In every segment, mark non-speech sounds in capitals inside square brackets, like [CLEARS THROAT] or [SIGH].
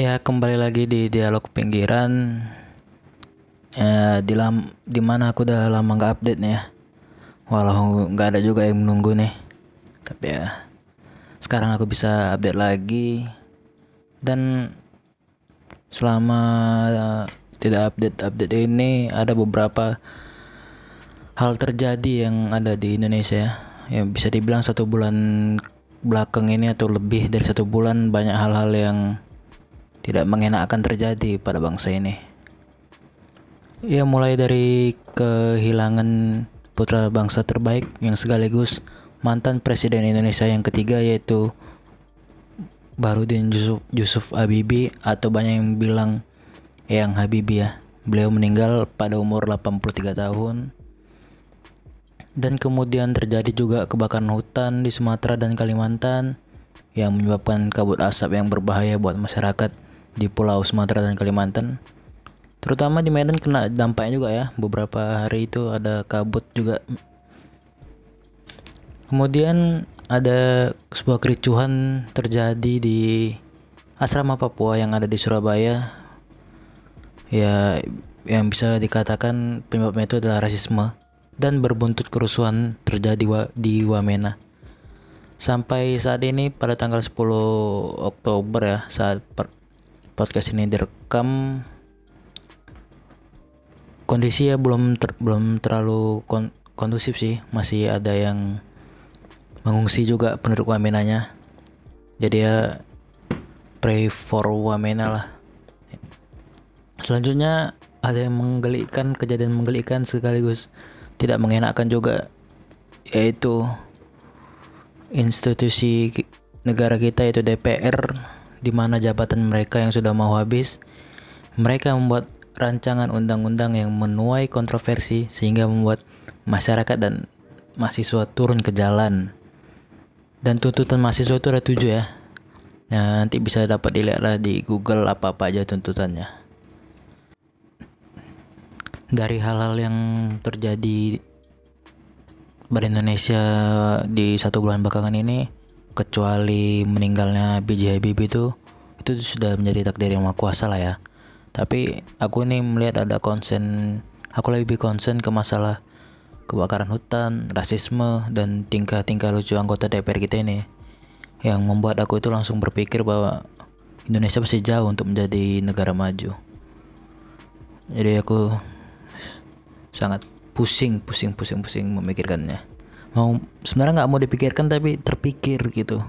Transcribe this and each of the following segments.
Ya kembali lagi di dialog pinggiran. Ya di lam di mana aku udah lama nggak update nih ya. Walau nggak ada juga yang menunggu nih. Tapi ya sekarang aku bisa update lagi. Dan selama tidak update update ini ada beberapa hal terjadi yang ada di Indonesia ya. Yang bisa dibilang satu bulan belakang ini atau lebih dari satu bulan banyak hal-hal yang tidak mengenakan terjadi pada bangsa ini Ya mulai dari kehilangan putra bangsa terbaik yang sekaligus mantan presiden Indonesia yang ketiga yaitu Barudin Yusuf, Yusuf Habibie atau banyak yang bilang yang Habibie ya. Beliau meninggal pada umur 83 tahun. Dan kemudian terjadi juga kebakaran hutan di Sumatera dan Kalimantan yang menyebabkan kabut asap yang berbahaya buat masyarakat di Pulau Sumatera dan Kalimantan. Terutama di Medan kena dampaknya juga ya. Beberapa hari itu ada kabut juga. Kemudian ada sebuah kericuhan terjadi di asrama Papua yang ada di Surabaya. Ya yang bisa dikatakan penyebabnya itu adalah rasisme dan berbuntut kerusuhan terjadi di Wamena. Sampai saat ini pada tanggal 10 Oktober ya saat podcast ini direkam. Kondisi ya belum ter, belum terlalu kon, kondusif sih. Masih ada yang mengungsi juga penduduk Wamenanya. Jadi ya pray for Wamena lah. Selanjutnya ada yang menggelikan kejadian menggelikan sekaligus tidak mengenakan juga yaitu institusi negara kita yaitu DPR di mana jabatan mereka yang sudah mau habis mereka membuat rancangan undang-undang yang menuai kontroversi sehingga membuat masyarakat dan mahasiswa turun ke jalan. Dan tuntutan mahasiswa itu ada tujuh ya. Nah, nanti bisa dapat dilihat lah di Google apa-apa aja tuntutannya. Dari hal-hal yang terjadi pada Indonesia di satu bulan belakangan ini, kecuali meninggalnya B.J. Habibie itu, itu sudah menjadi takdir yang maha kuasa lah ya tapi aku ini melihat ada konsen aku lebih konsen ke masalah kebakaran hutan, rasisme dan tingkah-tingkah lucu anggota DPR kita ini yang membuat aku itu langsung berpikir bahwa Indonesia masih jauh untuk menjadi negara maju. Jadi aku sangat pusing, pusing, pusing, pusing memikirkannya. Mau sebenarnya nggak mau dipikirkan tapi terpikir gitu.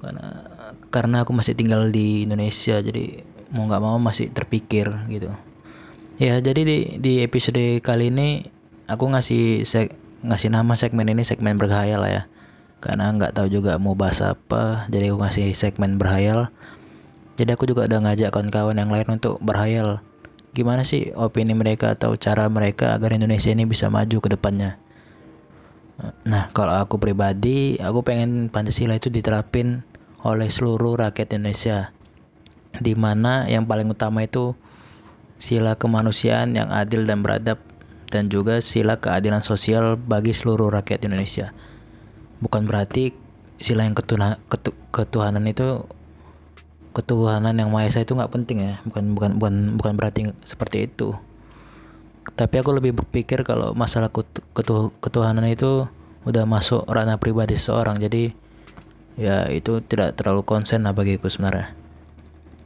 Karena karena aku masih tinggal di Indonesia jadi mau nggak mau masih terpikir gitu. Ya jadi di di episode kali ini aku ngasih seg ngasih nama segmen ini segmen berhayal lah ya. Karena nggak tahu juga mau bahas apa jadi aku ngasih segmen berhayal jadi aku juga udah ngajak kawan-kawan yang lain untuk berhayal gimana sih opini mereka atau cara mereka agar Indonesia ini bisa maju ke depannya nah kalau aku pribadi aku pengen Pancasila itu diterapin oleh seluruh rakyat Indonesia di mana yang paling utama itu sila kemanusiaan yang adil dan beradab dan juga sila keadilan sosial bagi seluruh rakyat Indonesia. Bukan berarti sila yang ketuhanan, ketu, ketuhanan itu ketuhanan yang maha itu nggak penting ya, bukan bukan bukan bukan berarti seperti itu. Tapi aku lebih berpikir kalau masalah ketu, ketu, ketuhanan itu udah masuk ranah pribadi seseorang, jadi ya itu tidak terlalu konsen lah bagiku sebenarnya.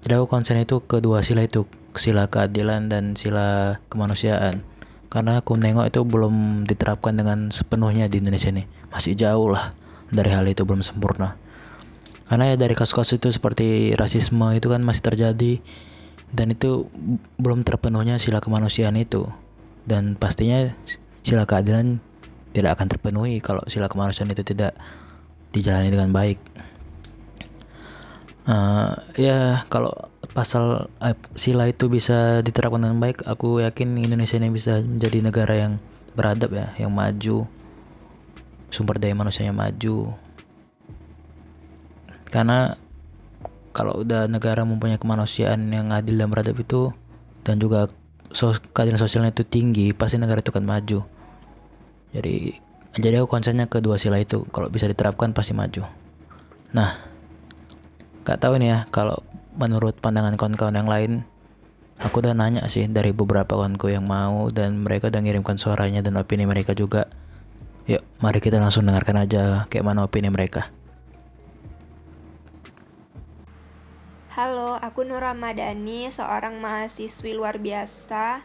Jadi aku konsen itu kedua sila itu, sila keadilan dan sila kemanusiaan. Karena aku nengok itu belum diterapkan dengan sepenuhnya di Indonesia ini. Masih jauh lah dari hal itu belum sempurna. Karena ya dari kasus-kasus itu seperti rasisme itu kan masih terjadi dan itu belum terpenuhnya sila kemanusiaan itu. Dan pastinya sila keadilan tidak akan terpenuhi kalau sila kemanusiaan itu tidak dijalani dengan baik. Uh, ya kalau pasal uh, sila itu bisa diterapkan dengan baik aku yakin Indonesia ini bisa menjadi negara yang beradab ya yang maju sumber daya manusianya maju. Karena kalau udah negara mempunyai kemanusiaan yang adil dan beradab itu dan juga sos keadilan sosialnya itu tinggi pasti negara itu akan maju. Jadi jadi aku konsennya kedua sila itu. Kalau bisa diterapkan pasti maju. Nah Gak tahu nih ya kalau menurut pandangan kawan-kawan yang lain aku udah nanya sih dari beberapa kawanku yang mau dan mereka udah ngirimkan suaranya dan opini mereka juga. Yuk mari kita langsung dengarkan aja kayak mana opini mereka Halo, aku Nur Ramadhani, seorang mahasiswi luar biasa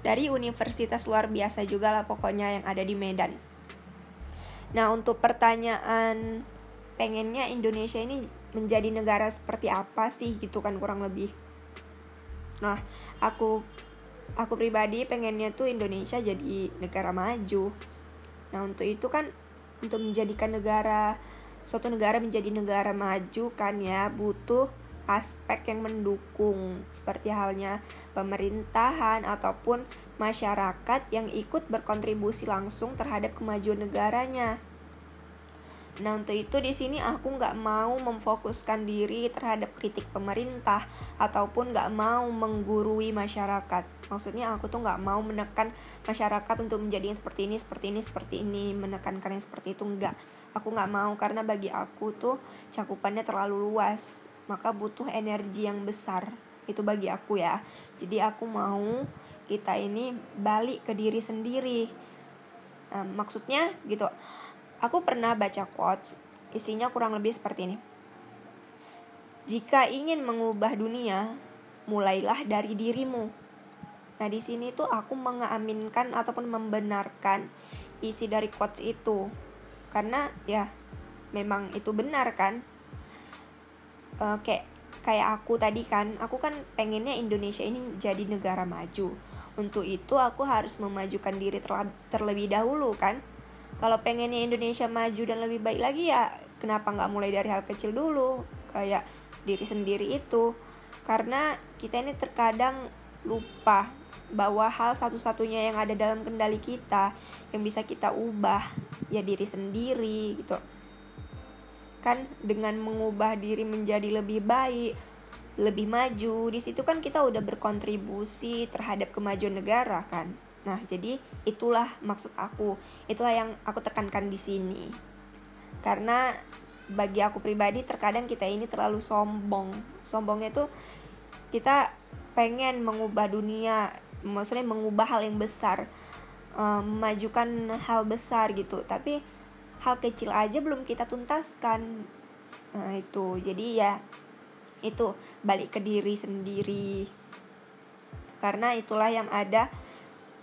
dari universitas luar biasa juga lah pokoknya yang ada di Medan. Nah, untuk pertanyaan pengennya Indonesia ini menjadi negara seperti apa sih gitu kan kurang lebih. Nah, aku aku pribadi pengennya tuh Indonesia jadi negara maju. Nah, untuk itu kan untuk menjadikan negara suatu negara menjadi negara maju kan ya butuh aspek yang mendukung seperti halnya pemerintahan ataupun masyarakat yang ikut berkontribusi langsung terhadap kemajuan negaranya. Nah untuk itu di sini aku nggak mau memfokuskan diri terhadap kritik pemerintah ataupun nggak mau menggurui masyarakat. Maksudnya aku tuh nggak mau menekan masyarakat untuk menjadi seperti ini, seperti ini, seperti ini, menekankan yang seperti itu nggak. Aku nggak mau karena bagi aku tuh cakupannya terlalu luas maka butuh energi yang besar. Itu bagi aku ya. Jadi aku mau kita ini balik ke diri sendiri. Nah, maksudnya gitu. Aku pernah baca quotes isinya kurang lebih seperti ini. Jika ingin mengubah dunia mulailah dari dirimu. Nah di sini tuh aku mengaminkan ataupun membenarkan isi dari quotes itu. Karena ya memang itu benar kan uh, kayak kayak aku tadi kan aku kan pengennya Indonesia ini jadi negara maju. Untuk itu aku harus memajukan diri terlebih dahulu kan. Kalau pengennya Indonesia maju dan lebih baik lagi ya kenapa nggak mulai dari hal kecil dulu? Kayak diri sendiri itu. Karena kita ini terkadang lupa bahwa hal satu-satunya yang ada dalam kendali kita yang bisa kita ubah ya diri sendiri gitu kan dengan mengubah diri menjadi lebih baik lebih maju di situ kan kita udah berkontribusi terhadap kemajuan negara kan. Nah jadi itulah maksud aku. Itulah yang aku tekankan di sini. Karena bagi aku pribadi terkadang kita ini terlalu sombong. Sombongnya tuh kita pengen mengubah dunia maksudnya mengubah hal yang besar eh, memajukan hal besar gitu. Tapi hal kecil aja belum kita tuntaskan. Nah itu. Jadi ya itu. Balik ke diri sendiri. Karena itulah yang ada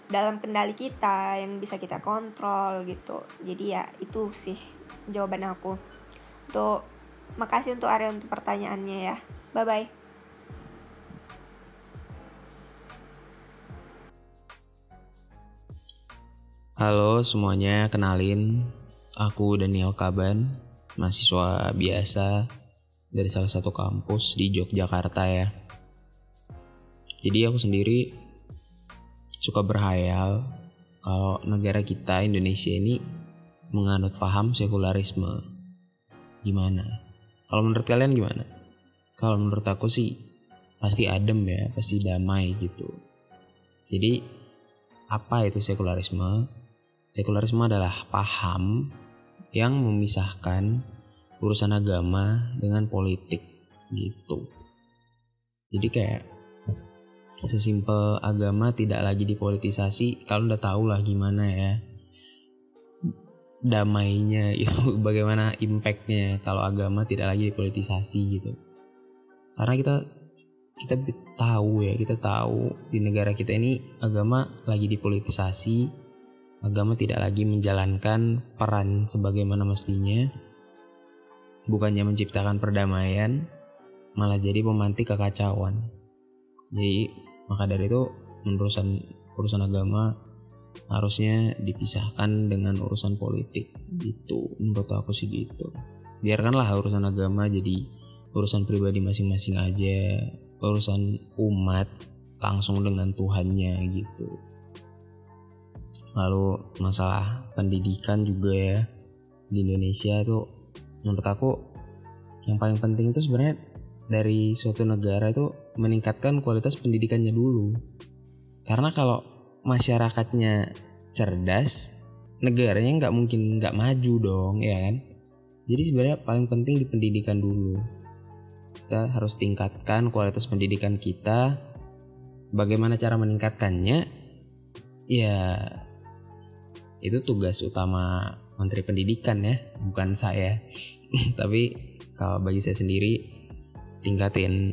dalam kendali kita yang bisa kita kontrol gitu. Jadi ya itu sih jawaban aku. Untuk makasih untuk area untuk pertanyaannya ya. Bye bye Halo semuanya, kenalin Aku Daniel Kaban, mahasiswa biasa dari salah satu kampus di Yogyakarta ya. Jadi aku sendiri suka berhayal kalau negara kita Indonesia ini menganut paham sekularisme. Gimana? Kalau menurut kalian gimana? Kalau menurut aku sih pasti adem ya, pasti damai gitu. Jadi apa itu sekularisme? Sekularisme adalah paham yang memisahkan urusan agama dengan politik gitu. Jadi kayak sesimpel agama tidak lagi dipolitisasi, kalau udah tahu lah gimana ya damainya [LAUGHS] itu bagaimana impactnya kalau agama tidak lagi dipolitisasi gitu. Karena kita kita tahu ya kita tahu di negara kita ini agama lagi dipolitisasi agama tidak lagi menjalankan peran sebagaimana mestinya, bukannya menciptakan perdamaian, malah jadi memantik kekacauan. Jadi maka dari itu urusan urusan agama harusnya dipisahkan dengan urusan politik. Gitu menurut aku sih gitu. Biarkanlah urusan agama jadi urusan pribadi masing-masing aja. Urusan umat langsung dengan Tuhannya gitu lalu masalah pendidikan juga ya di Indonesia itu menurut aku yang paling penting itu sebenarnya dari suatu negara itu meningkatkan kualitas pendidikannya dulu. Karena kalau masyarakatnya cerdas negaranya nggak mungkin nggak maju dong ya kan? Jadi sebenarnya paling penting di pendidikan dulu. Kita harus tingkatkan kualitas pendidikan kita. Bagaimana cara meningkatkannya? Ya itu tugas utama menteri pendidikan ya bukan saya. [CLEARS THROAT] Tapi kalau bagi saya sendiri tingkatin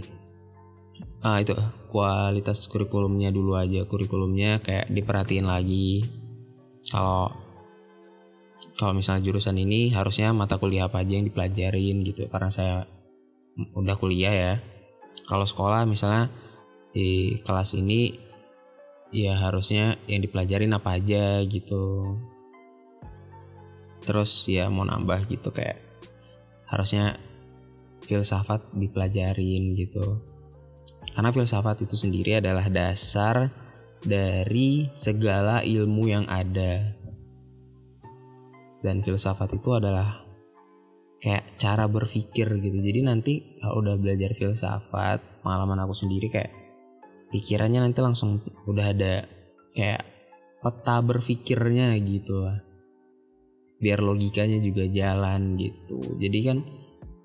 ah itu kualitas kurikulumnya dulu aja. Kurikulumnya kayak diperhatiin lagi. Kalau kalau misalnya jurusan ini harusnya mata kuliah apa aja yang dipelajarin gitu. Karena saya udah kuliah ya. Kalau sekolah misalnya di kelas ini ya harusnya yang dipelajarin apa aja gitu. Terus ya mau nambah gitu kayak harusnya filsafat dipelajarin gitu. Karena filsafat itu sendiri adalah dasar dari segala ilmu yang ada. Dan filsafat itu adalah kayak cara berpikir gitu. Jadi nanti kalau udah belajar filsafat pengalaman aku sendiri kayak pikirannya nanti langsung udah ada kayak peta berpikirnya gitu lah. Biar logikanya juga jalan gitu. Jadi kan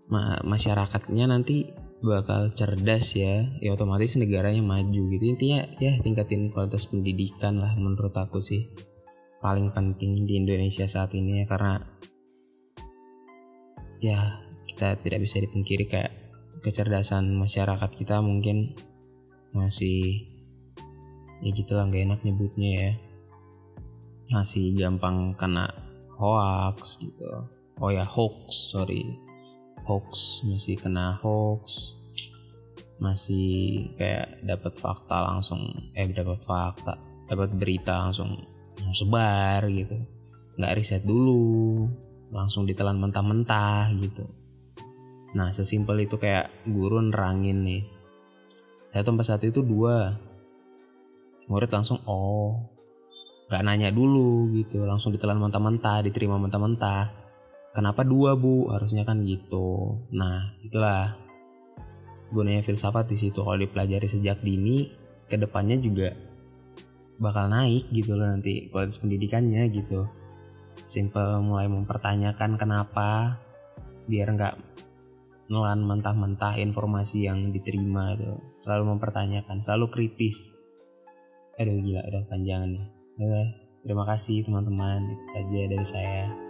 ma masyarakatnya nanti bakal cerdas ya. Ya otomatis negaranya maju gitu. Intinya ya tingkatin kualitas pendidikan lah menurut aku sih. Paling penting di Indonesia saat ini ya. Karena ya kita tidak bisa dipungkiri kayak kecerdasan masyarakat kita mungkin masih ya gitulah nggak enak nyebutnya ya. Masih gampang kena hoax gitu. Oh ya hoax sorry. Hoax masih kena hoax. Masih kayak dapat fakta langsung eh dapat fakta dapat berita langsung sebar gitu. Nggak riset dulu langsung ditelan mentah-mentah gitu. Nah sesimpel itu kayak guru nerangin nih saya tempat satu itu dua. Murid langsung oh nggak nanya dulu gitu. Langsung ditelan mentah-mentah diterima mentah-mentah. Kenapa dua bu? Harusnya kan gitu. Nah itulah. Gunanya filsafat di situ. Kalau dipelajari sejak dini ke depannya juga bakal naik gitu loh nanti kualitas pendidikannya gitu. Simple mulai mempertanyakan kenapa biar nggak nelan mentah-mentah informasi yang diterima tuh selalu mempertanyakan selalu kritis. Aduh gila udah panjangan nih. Terima kasih teman-teman. Itu saja dari saya